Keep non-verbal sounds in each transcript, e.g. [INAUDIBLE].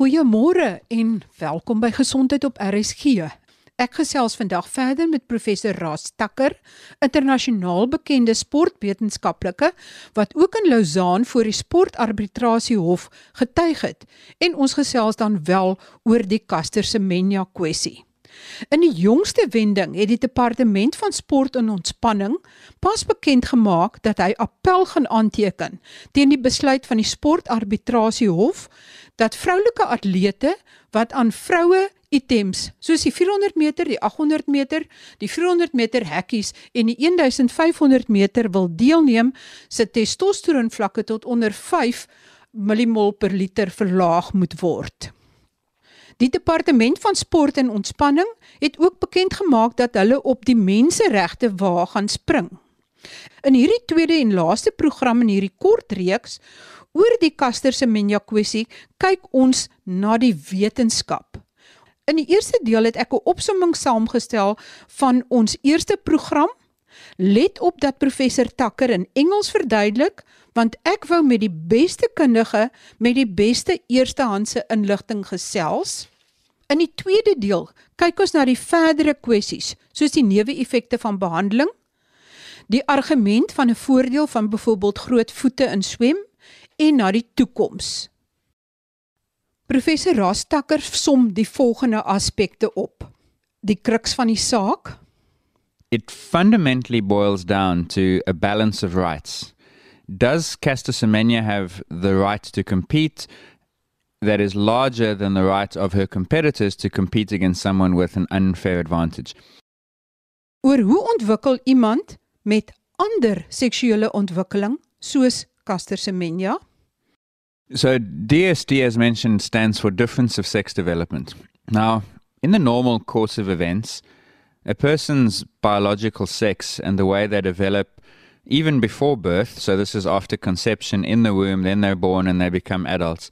Goeiemôre en welkom by Gesondheid op RSG. Ek gesels vandag verder met professor Ras Takker, internasionaal bekende sportwetenskaplike wat ook in Lausanne voor die sportarbitrasiehof getuig het en ons gesels dan wel oor die Caster Semenya kwessie. In die jongste wending het die departement van sport en ontspanning pas bekend gemaak dat hy appel gaan aanteken teen die besluit van die sportarbitrasiehof dat vroulike atlete wat aan vroue items soos die 400 meter, die 800 meter, die 400 meter hekkies en die 1500 meter wil deelneem, se testosteron vlakke tot onder 5 millimol per liter verlaag moet word. Die departement van sport en ontspanning het ook bekend gemaak dat hulle op die menseregte wa gaan spring. In hierdie tweede en laaste program in hierdie kort reeks oor die Caster Semenya kwessie kyk ons na die wetenskap. In die eerste deel het ek 'n opsomming saamgestel van ons eerste program. Let op dat professor Takker in Engels verduidelik want ek wou met die beste kundige met die beste eerstehandse inligting gesels. In die tweede deel kyk ons na die verdere kwessies, soos die neeweffekte van behandeling, die argument van 'n voordeel van byvoorbeeld groot voete in swem en na die toekoms. Professor Rastakker som die volgende aspekte op. Die kruks van die saak It fundamentally boils down to a balance of rights. Does Caster Semenya have the right to compete that is larger than the right of her competitors to compete against someone with an unfair advantage. Oor hoe ontwikkel iemand met ander seksuele ontwikkeling soos Caster Semenya? So DSD as mentioned stands for difference of sex development. Now, in the normal course of events, a person's biological sex and the way they develop even before birth, so this is after conception in the womb, then they're born and they become adults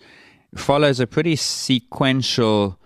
follows a pretty sequential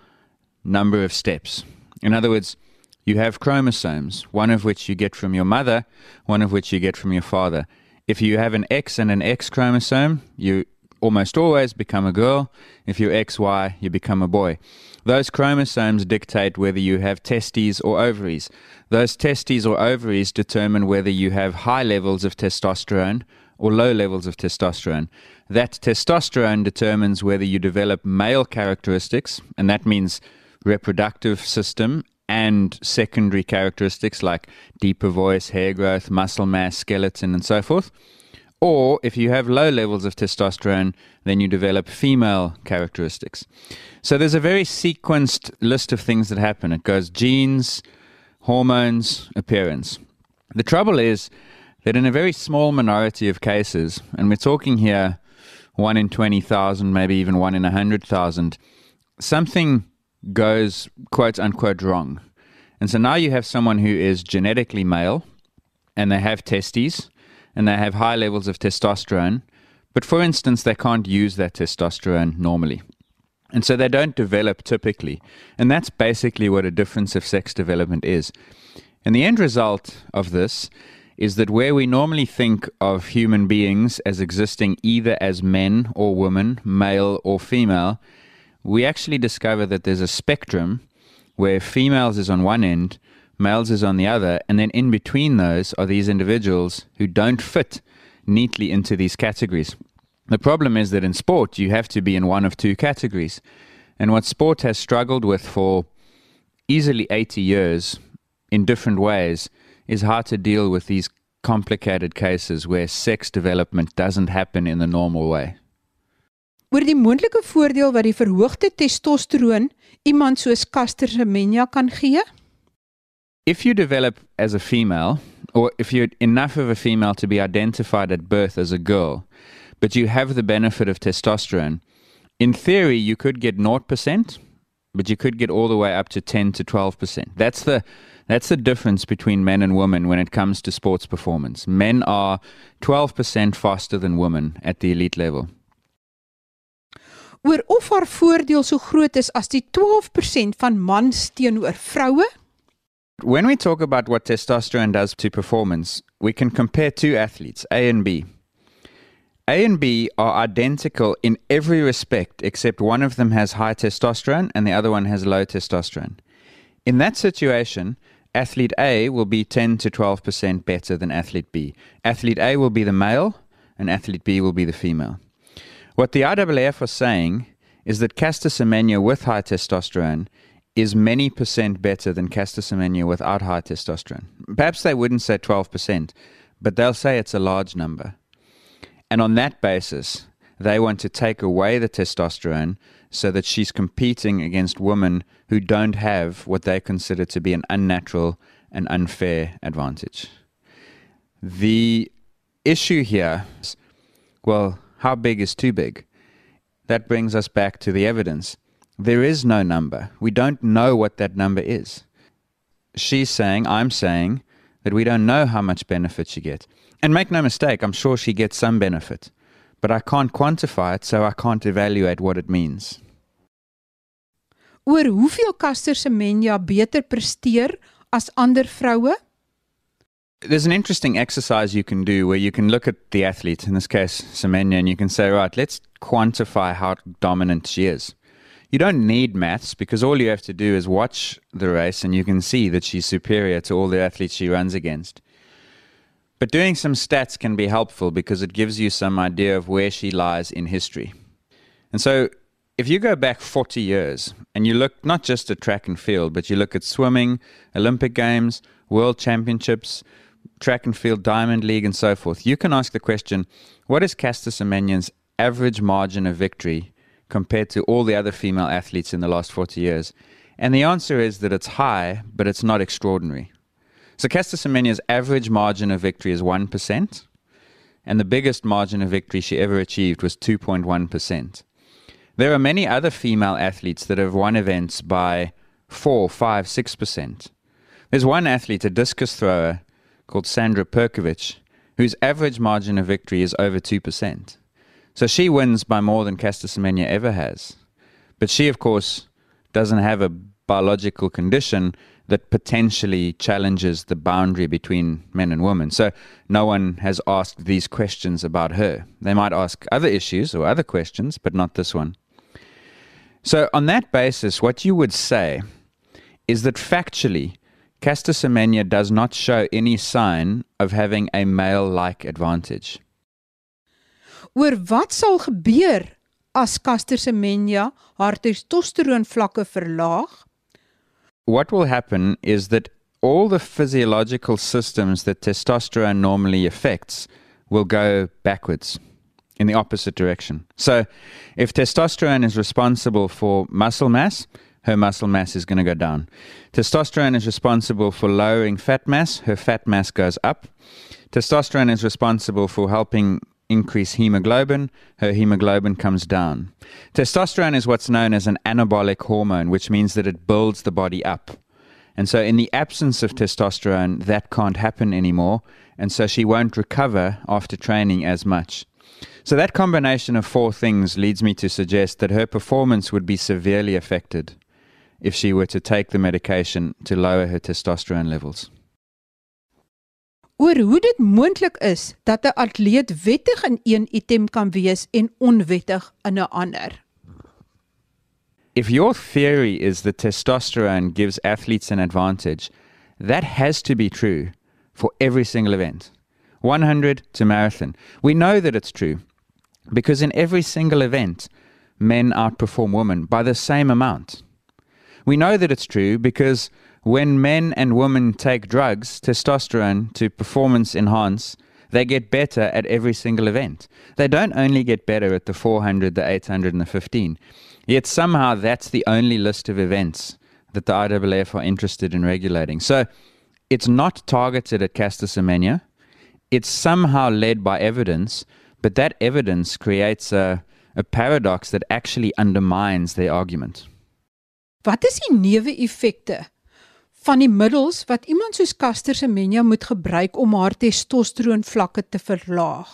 number of steps. In other words, you have chromosomes, one of which you get from your mother, one of which you get from your father. If you have an X and an X chromosome, you almost always become a girl. If you're XY, you become a boy. Those chromosomes dictate whether you have testes or ovaries. Those testes or ovaries determine whether you have high levels of testosterone or low levels of testosterone. That testosterone determines whether you develop male characteristics, and that means reproductive system and secondary characteristics like deeper voice, hair growth, muscle mass, skeleton, and so forth. Or if you have low levels of testosterone, then you develop female characteristics. So there's a very sequenced list of things that happen. It goes genes, hormones, appearance. The trouble is that in a very small minority of cases, and we're talking here one in 20,000, maybe even one in 100,000, something goes quote unquote wrong. And so now you have someone who is genetically male and they have testes and they have high levels of testosterone, but for instance, they can't use that testosterone normally. And so they don't develop typically. And that's basically what a difference of sex development is. And the end result of this is that where we normally think of human beings as existing either as men or women, male or female, we actually discover that there's a spectrum where females is on one end, males is on the other, and then in between those are these individuals who don't fit neatly into these categories. The problem is that in sport, you have to be in one of two categories. And what sport has struggled with for easily 80 years in different ways is how to deal with these complicated cases where sex development doesn't happen in the normal way. Oor die moontlike voordeel wat die verhoogde testosteron iemand soos Caster Semenya kan gee? If you develop as a female or if you're enough of a female to be identified at birth as a girl, but you have the benefit of testosterone, in theory you could get 0%, but you could get all the way up to 10 to 12%. That's the That's the difference between men and women when it comes to sports performance. Men are 12% faster than women at the elite level. Oor of haar voordeel so groot is as die 12% van mans teenoor vroue? When we talk about what testosterone does to performance, we can compare two athletes, A and B. A and B are identical in every respect except one of them has high testosterone and the other one has low testosterone. In that situation, athlete A will be 10 to 12% better than athlete B. Athlete A will be the male and athlete B will be the female. What the IAAF was saying is that Caster Semenya with high testosterone is many percent better than Caster Semenya without high testosterone. Perhaps they wouldn't say 12%, but they'll say it's a large number. And on that basis, they want to take away the testosterone so that she's competing against women who don't have what they consider to be an unnatural and unfair advantage. The issue here is well, how big is too big? That brings us back to the evidence. There is no number. We don't know what that number is. She's saying, I'm saying, that we don't know how much benefit she gets. And make no mistake, I'm sure she gets some benefit. But I can't quantify it, so I can't evaluate what it means. Oor hoeveel Caster Semenya beter presteer as ander vroue? There's an interesting exercise you can do where you can look at the athlete, in this case Semenya, and you can say, right, let's quantify how dominant she is. You don't need maths because all you have to do is watch the race and you can see that she's superior to all the athletes she runs against. But doing some stats can be helpful because it gives you some idea of where she lies in history. And so if you go back 40 years and you look not just at track and field, but you look at swimming, Olympic Games, World Championships, track and field, Diamond League, and so forth, you can ask the question what is Caster Semenya's average margin of victory compared to all the other female athletes in the last 40 years? And the answer is that it's high, but it's not extraordinary. So Caster average margin of victory is 1%, and the biggest margin of victory she ever achieved was 2.1%. There are many other female athletes that have won events by 4, 5, 6%. There's one athlete, a discus thrower, called Sandra Perkovic, whose average margin of victory is over 2%. So she wins by more than Caster Semenya ever has. But she, of course, doesn't have a biological condition that potentially challenges the boundary between men and women. So no one has asked these questions about her. They might ask other issues or other questions, but not this one. So, on that basis, what you would say is that factually, Caster Semenya does not show any sign of having a male like advantage. Oor wat sal gebeur as Caster Semenya haar testosteroon vlakke verlaag? What will happen is that all the physiological systems that testosterone normally affects will go backwards in the opposite direction. So, if testosterone is responsible for muscle mass, her muscle mass is going to go down. Testosterone is responsible for lowering fat mass, her fat mass goes up. Testosterone is responsible for helping increase hemoglobin, her hemoglobin comes down. Testosterone is what's known as an anabolic hormone, which means that it builds the body up. And so, in the absence of testosterone, that can't happen anymore. And so, she won't recover after training as much. So, that combination of four things leads me to suggest that her performance would be severely affected if she were to take the medication to lower her testosterone levels. Oor hoe dit moontlik is dat 'n atleet wettig in een item kan wees en onwettig in 'n ander. If your theory is that testosterone gives athletes an advantage, that has to be true for every single event. 100 to marathon. We know that it's true because in every single event, men outperform women by the same amount. We know that it's true because when men and women take drugs, testosterone, to performance enhance, they get better at every single event. They don't only get better at the 400, the 800, and the 15. Yet somehow that's the only list of events that the IAAF are interested in regulating. So it's not targeted at Semenya. It's somehow led by evidence, but that evidence creates a, a paradox that actually undermines their argument. Wat is die neeweffekte van die middels wat iemand soos Caster Semenya moet gebruik om haar testosteroon vlakke te verlaag?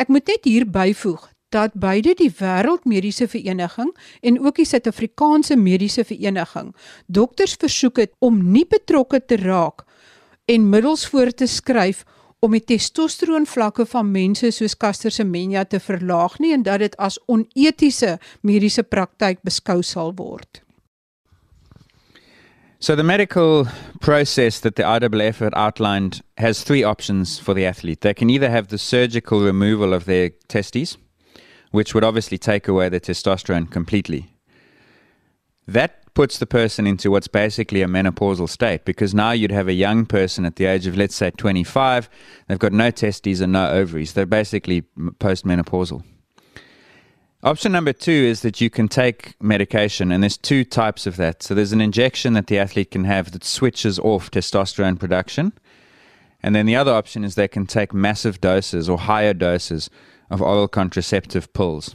Ek moet net hier byvoeg dat beide die Wêreldmediese Vereniging en ook die Suid-Afrikaanse Mediese Vereniging dokters versoek het om nie betrokke te raak en middels voor te skryf om die testosteron vlakke van mense soos Caster Semenya te verlaag nie en dat dit as onetiese mediese praktyk beskou sal word. So the medical process that the IAAF had outlined has three options for the athlete. They can either have the surgical removal of their testes, which would obviously take away the testosterone completely. That puts the person into what's basically a menopausal state because now you'd have a young person at the age of, let's say, 25. They've got no testes and no ovaries. They're basically postmenopausal. Option number two is that you can take medication, and there's two types of that. So there's an injection that the athlete can have that switches off testosterone production. And then the other option is they can take massive doses or higher doses of oral contraceptive pills.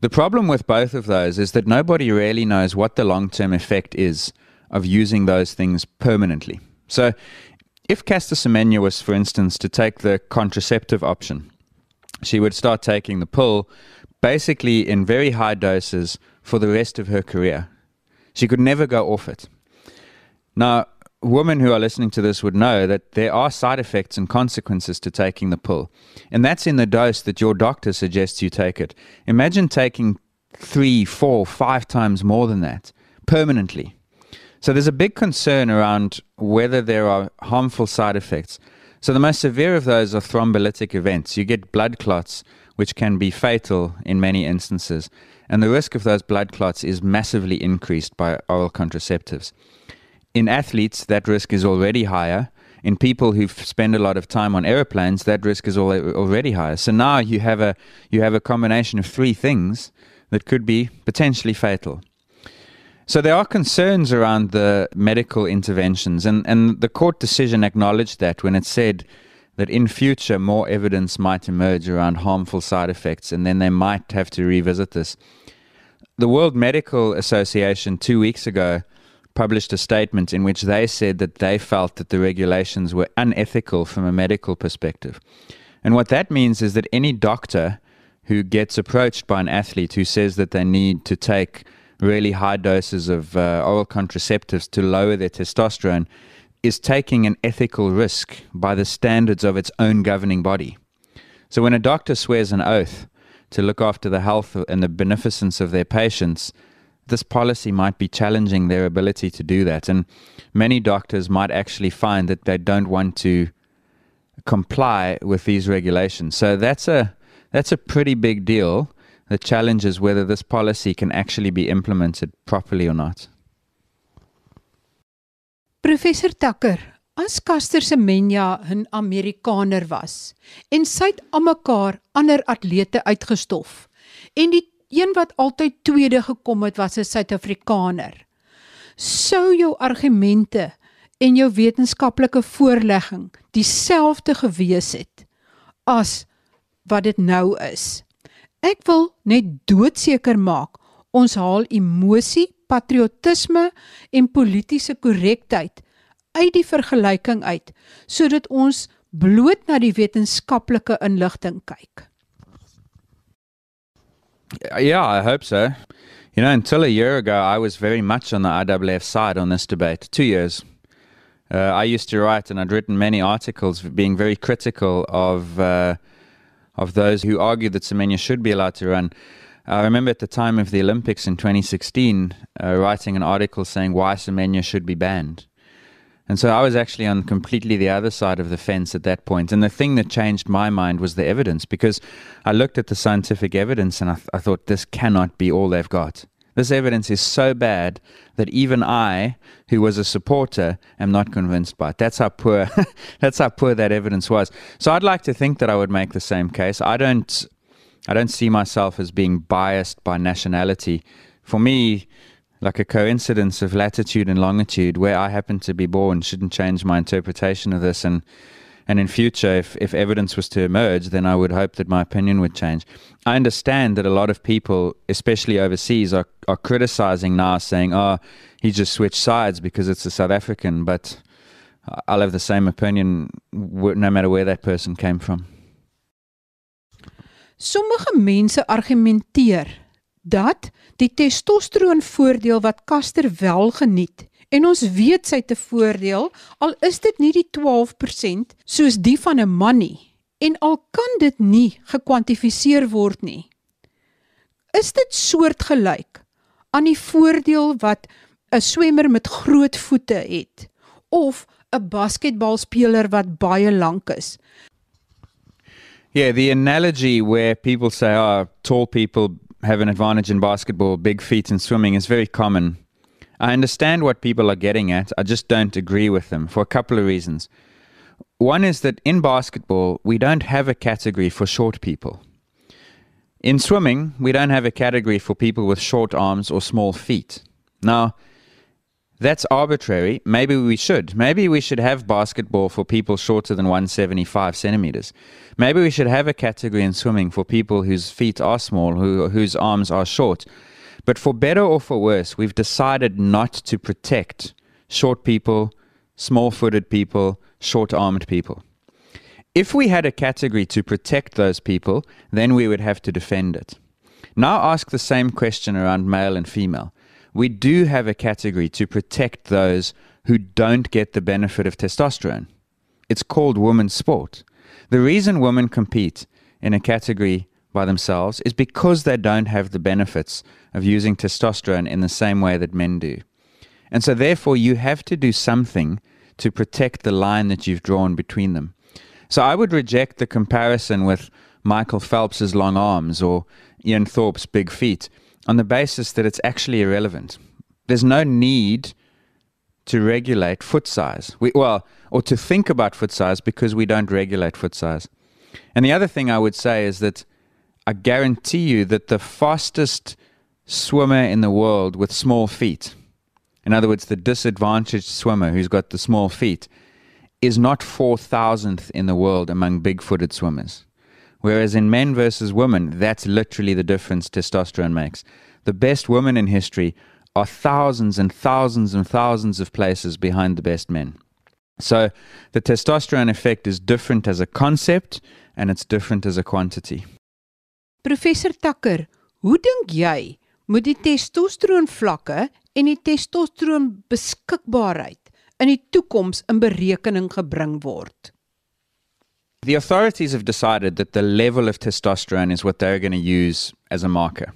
The problem with both of those is that nobody really knows what the long term effect is of using those things permanently. So, if Caster Semenya was, for instance, to take the contraceptive option, she would start taking the pill basically in very high doses for the rest of her career. She could never go off it. Now, women who are listening to this would know that there are side effects and consequences to taking the pill. And that's in the dose that your doctor suggests you take it. Imagine taking three, four, five times more than that permanently. So there's a big concern around whether there are harmful side effects. So the most severe of those are thrombolytic events. You get blood clots, which can be fatal in many instances. And the risk of those blood clots is massively increased by oral contraceptives. In athletes, that risk is already higher. In people who spend a lot of time on airplanes, that risk is already higher. So now you have a you have a combination of three things that could be potentially fatal. So there are concerns around the medical interventions, and, and the court decision acknowledged that when it said that in future more evidence might emerge around harmful side effects, and then they might have to revisit this. The World Medical Association two weeks ago published a statement in which they said that they felt that the regulations were unethical from a medical perspective. And what that means is that any doctor who gets approached by an athlete who says that they need to take really high doses of uh, oral contraceptives to lower their testosterone is taking an ethical risk by the standards of its own governing body. So when a doctor swears an oath to look after the health and the beneficence of their patients, this policy might be challenging their ability to do that. And many doctors might actually find that they don't want to comply with these regulations. So that's a that's a pretty big deal The challenge is whether this policy can actually be implemented properly or not. Professor Tucker, as Caster Semenya 'n Amerikaner was en sy het almekaar ander atlete uitgestof en die een wat altyd tweede gekom het was 'n Suid-Afrikaner. Sou jou argumente en jou wetenskaplike voorlegging dieselfde gewees het as wat dit nou is. Ek wil net doodseker maak ons haal emosie, patriotisme en politieke korrektheid uit die vergelyking uit sodat ons bloot na die wetenskaplike inligting kyk. Yeah, I hope so. You know, until a year ago, I was very much on the IAAF side on this debate. Two years. Uh, I used to write, and I'd written many articles being very critical of uh, of those who argued that Semenya should be allowed to run. I remember at the time of the Olympics in 2016, uh, writing an article saying why Semenya should be banned. And so I was actually on completely the other side of the fence at that point. And the thing that changed my mind was the evidence because I looked at the scientific evidence and I, th- I thought, this cannot be all they've got. This evidence is so bad that even I, who was a supporter, am not convinced by it. That's how poor, [LAUGHS] that's how poor that evidence was. So I'd like to think that I would make the same case. I don't, I don't see myself as being biased by nationality. For me, like a coincidence of latitude and longitude where I happen to be born shouldn't change my interpretation of this and and in future if, if evidence was to emerge then I would hope that my opinion would change. I understand that a lot of people, especially overseas, are, are criticizing now saying, Oh, he just switched sides because it's a South African, but I'll have the same opinion no matter where that person came from. Sommige mense argumenteer dat die testosteron voordeel wat Caster wel geniet En ons weet sy te voordeel al is dit nie die 12% soos die van 'n man nie en al kan dit nie gekwantifiseer word nie. Is dit soortgelyk aan die voordeel wat 'n swemmer met groot voete het of 'n basketbalspeler wat baie lank is? Yeah, the analogy where people say, oh, tall people have an advantage in basketball, big feet in swimming is very common. I understand what people are getting at. I just don't agree with them for a couple of reasons. One is that in basketball, we don't have a category for short people. In swimming, we don't have a category for people with short arms or small feet. Now, that's arbitrary. Maybe we should. Maybe we should have basketball for people shorter than 175 centimeters. Maybe we should have a category in swimming for people whose feet are small, who, whose arms are short. But for better or for worse, we've decided not to protect short people, small footed people, short armed people. If we had a category to protect those people, then we would have to defend it. Now ask the same question around male and female we do have a category to protect those who don't get the benefit of testosterone. It's called women's sport. The reason women compete in a category by themselves is because they don't have the benefits of using testosterone in the same way that men do. And so, therefore, you have to do something to protect the line that you've drawn between them. So, I would reject the comparison with Michael Phelps's long arms or Ian Thorpe's big feet on the basis that it's actually irrelevant. There's no need to regulate foot size. We, well, or to think about foot size because we don't regulate foot size. And the other thing I would say is that I guarantee you that the fastest swimmer in the world with small feet, in other words, the disadvantaged swimmer who's got the small feet, is not 4,000th in the world among big footed swimmers. Whereas in men versus women, that's literally the difference testosterone makes. The best women in history are thousands and thousands and thousands of places behind the best men. So the testosterone effect is different as a concept and it's different as a quantity. Professor Tucker, hoe dink jy moet die testosteron vlakke en die testosteron beskikbaarheid in die toekoms in berekening gebring word? The authorities have decided that the level of testosterone is what they're going to use as a marker.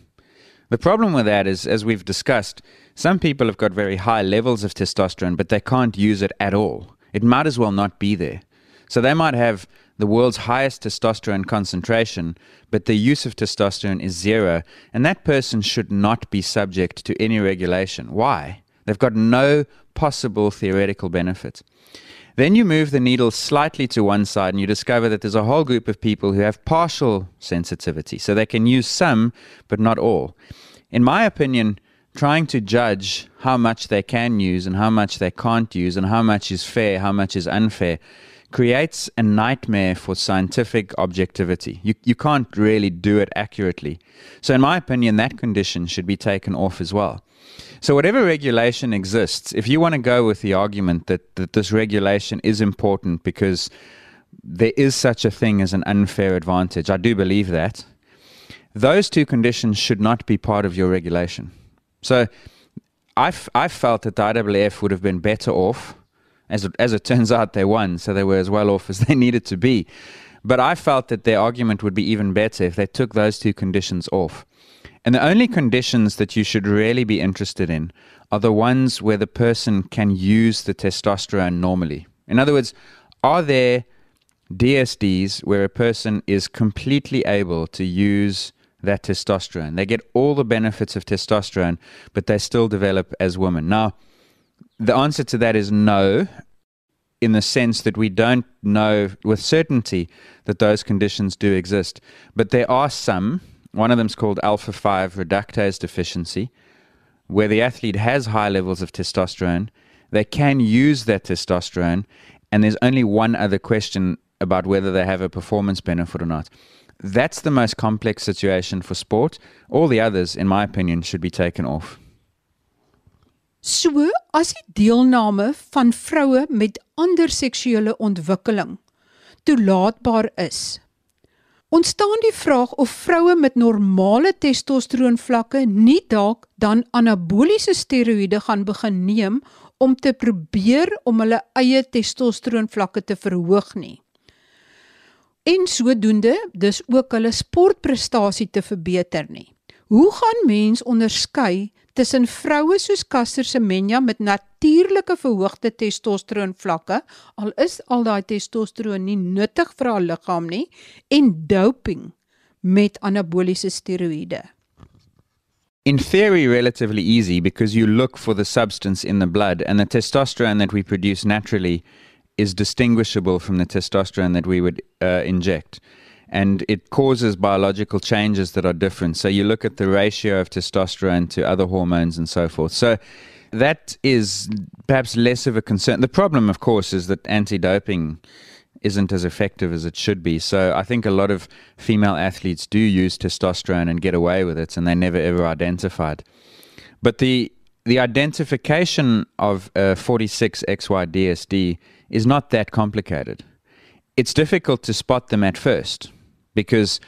The problem with that is, as we've discussed, some people have got very high levels of testosterone, but they can't use it at all. It might as well not be there. So they might have the world's highest testosterone concentration, but the use of testosterone is zero, and that person should not be subject to any regulation. Why? They've got no possible theoretical benefit. Then you move the needle slightly to one side and you discover that there's a whole group of people who have partial sensitivity. So they can use some, but not all. In my opinion, trying to judge how much they can use and how much they can't use and how much is fair, how much is unfair, creates a nightmare for scientific objectivity. You, you can't really do it accurately. So, in my opinion, that condition should be taken off as well. So, whatever regulation exists, if you want to go with the argument that, that this regulation is important because there is such a thing as an unfair advantage, I do believe that, those two conditions should not be part of your regulation. So, I've, I felt that the IWF would have been better off. As as it [LAUGHS] turns out, they won, so they were as well off as they needed to be. But I felt that their argument would be even better if they took those two conditions off. And the only conditions that you should really be interested in are the ones where the person can use the testosterone normally. In other words, are there DSDs where a person is completely able to use that testosterone? They get all the benefits of testosterone, but they still develop as women. Now, the answer to that is no, in the sense that we don't know with certainty that those conditions do exist. But there are some one of them is called alpha 5 reductase deficiency, where the athlete has high levels of testosterone. They can use that testosterone, and there's only one other question about whether they have a performance benefit or not. That's the most complex situation for sport. All the others, in my opinion, should be taken off. So, as die deelname van vroue met ander seksuele ontwikkeling toelaatbaar is, ontstaan die vraag of vroue met normale testosteron vlakke nie dalk dan anaboliese steroïde gaan begin neem om te probeer om hulle eie testosteronvlakke te verhoog nie. En sodoende dus ook hulle sportprestasie te verbeter nie. Hoe gaan mens onderskei tussen vroue soos Caster Semenya met natuurlike verhoogde testosteronvlakke, al is al daai testosteron nie nuttig vir haar liggaam nie, en doping met anaboliese steroïde? In theory, relatively easy because you look for the substance in the blood, and the testosterone that we produce naturally is distinguishable from the testosterone that we would uh, inject. And it causes biological changes that are different. So you look at the ratio of testosterone to other hormones and so forth. So that is perhaps less of a concern. The problem, of course, is that anti doping isn't as effective as it should be. So I think a lot of female athletes do use testosterone and get away with it, and they never ever identified. But the the identification of a 46XY-DSD is not that complicated. It's difficult to spot them at first because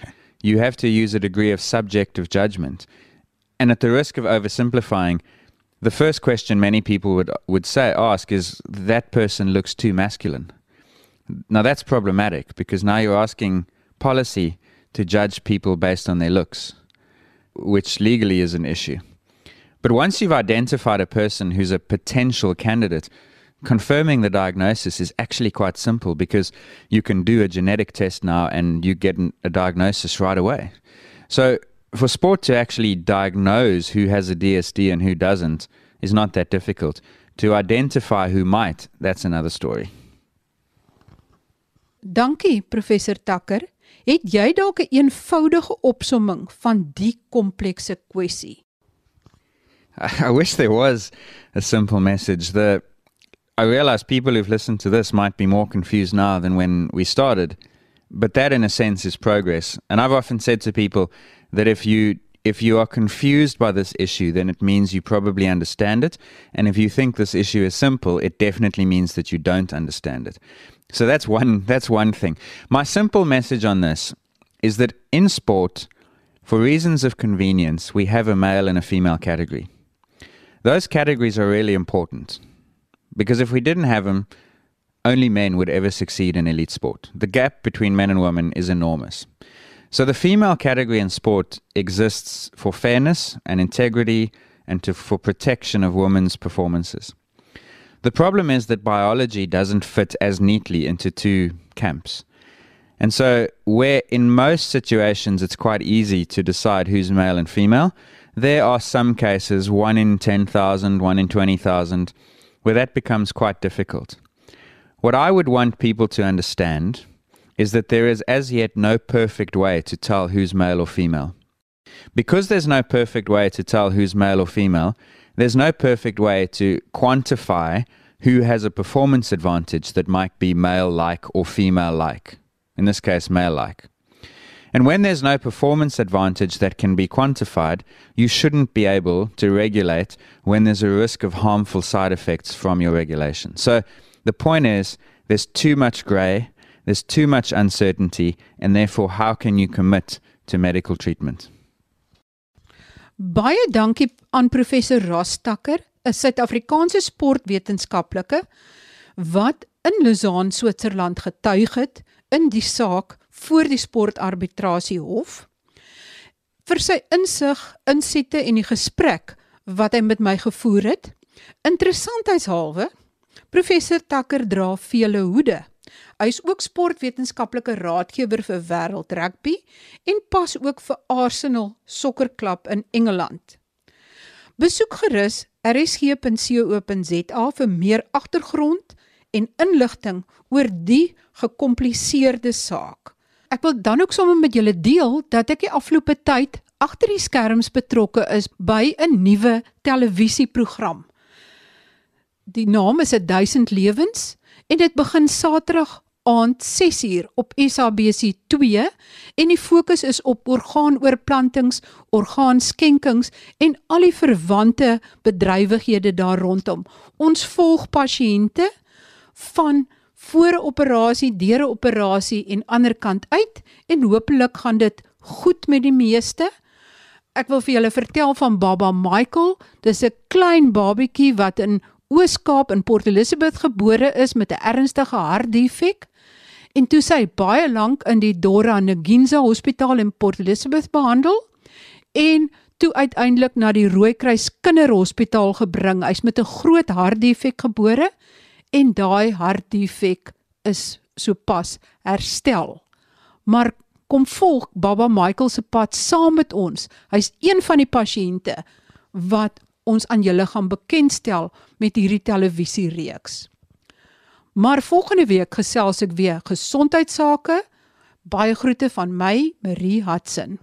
you have to use a degree of subjective judgment. And at the risk of oversimplifying, the first question many people would would say ask is that person looks too masculine. Now that's problematic because now you're asking policy to judge people based on their looks, which legally is an issue. But once you've identified a person who's a potential candidate, confirming the diagnosis is actually quite simple because you can do a genetic test now and you get a diagnosis right away. So for sport to actually diagnose who has a DSD and who doesn't is not that difficult. To identify who might, that's another story. Dankie professor Tucker. Het jy dalk 'n een eenvoudige opsomming van die komplekse kwessie? [LAUGHS] I wish there was a simple message. The I realize people who've listened to this might be more confused now than when we started, but that in a sense is progress. And I've often said to people that if you if you are confused by this issue, then it means you probably understand it. And if you think this issue is simple, it definitely means that you don't understand it. So that's one that's one thing. My simple message on this is that in sport, for reasons of convenience, we have a male and a female category. Those categories are really important because if we didn't have them, only men would ever succeed in elite sport. The gap between men and women is enormous. So the female category in sport exists for fairness and integrity and to, for protection of women's performances. The problem is that biology doesn't fit as neatly into two camps. And so, where in most situations it's quite easy to decide who's male and female, there are some cases, one in 10,000, one in 20,000, where that becomes quite difficult. What I would want people to understand is that there is as yet no perfect way to tell who's male or female. Because there's no perfect way to tell who's male or female, there's no perfect way to quantify who has a performance advantage that might be male like or female like. In this case, male like. And when there's no performance advantage that can be quantified, you shouldn't be able to regulate when there's a risk of harmful side effects from your regulation. So the point is, there's too much gray, there's too much uncertainty, and therefore, how can you commit to medical treatment? Baie dankie aan professor Ross Tucker, 'n Suid-Afrikaanse sportwetenskaplike wat in Lausanne, Switserland getuig het in die saak voor die sportarbitrasiehof vir sy insig, insette en die gesprek wat hy met my gevoer het. Interessantheidshalwe, professor Tucker dra vele hoede. Hy is ook sportwetenskaplike raadgewer vir wêreld rugby en pas ook vir Arsenal sokkerklub in Engeland. Besoek gerus rsg.co.za vir meer agtergrond en inligting oor die gekompliseerde saak. Ek wil dan ook sommer met julle deel dat ek die afgelope tyd agter die skerms betrokke is by 'n nuwe televisieprogram. Die naam is 'n 1000 lewens en dit begin Saterdag aand 6uur op SABC 2 en die fokus is op orgaanoorplantings, orgaanskenkings en al die verwante bedrywighede daar rondom. Ons volg pasiënte van voor 'n operasie, deur 'n operasie en ander kant uit en hopelik gaan dit goed met die meeste. Ek wil vir julle vertel van Baba Michael. Dis 'n klein babietjie wat in Oos-Kaap in Port Elizabeth gebore is met 'n ernstige hartdefek en toe sy baie lank in die Dora Neginza Hospitaal in Port Elizabeth behandel en toe uiteindelik na die Rooikruis Kinderhospitaal gebring. Hy's met 'n groot hartdefek gebore en daai hartdefek is sopas herstel. Maar kom volg Baba Michael se pad saam met ons. Hy's een van die pasiënte wat ons aan julle gaan bekendstel met hierdie televisiereeks. Maar volgende week gesels ek weer gesondheidsake. Baie groete van my, Marie Hudson.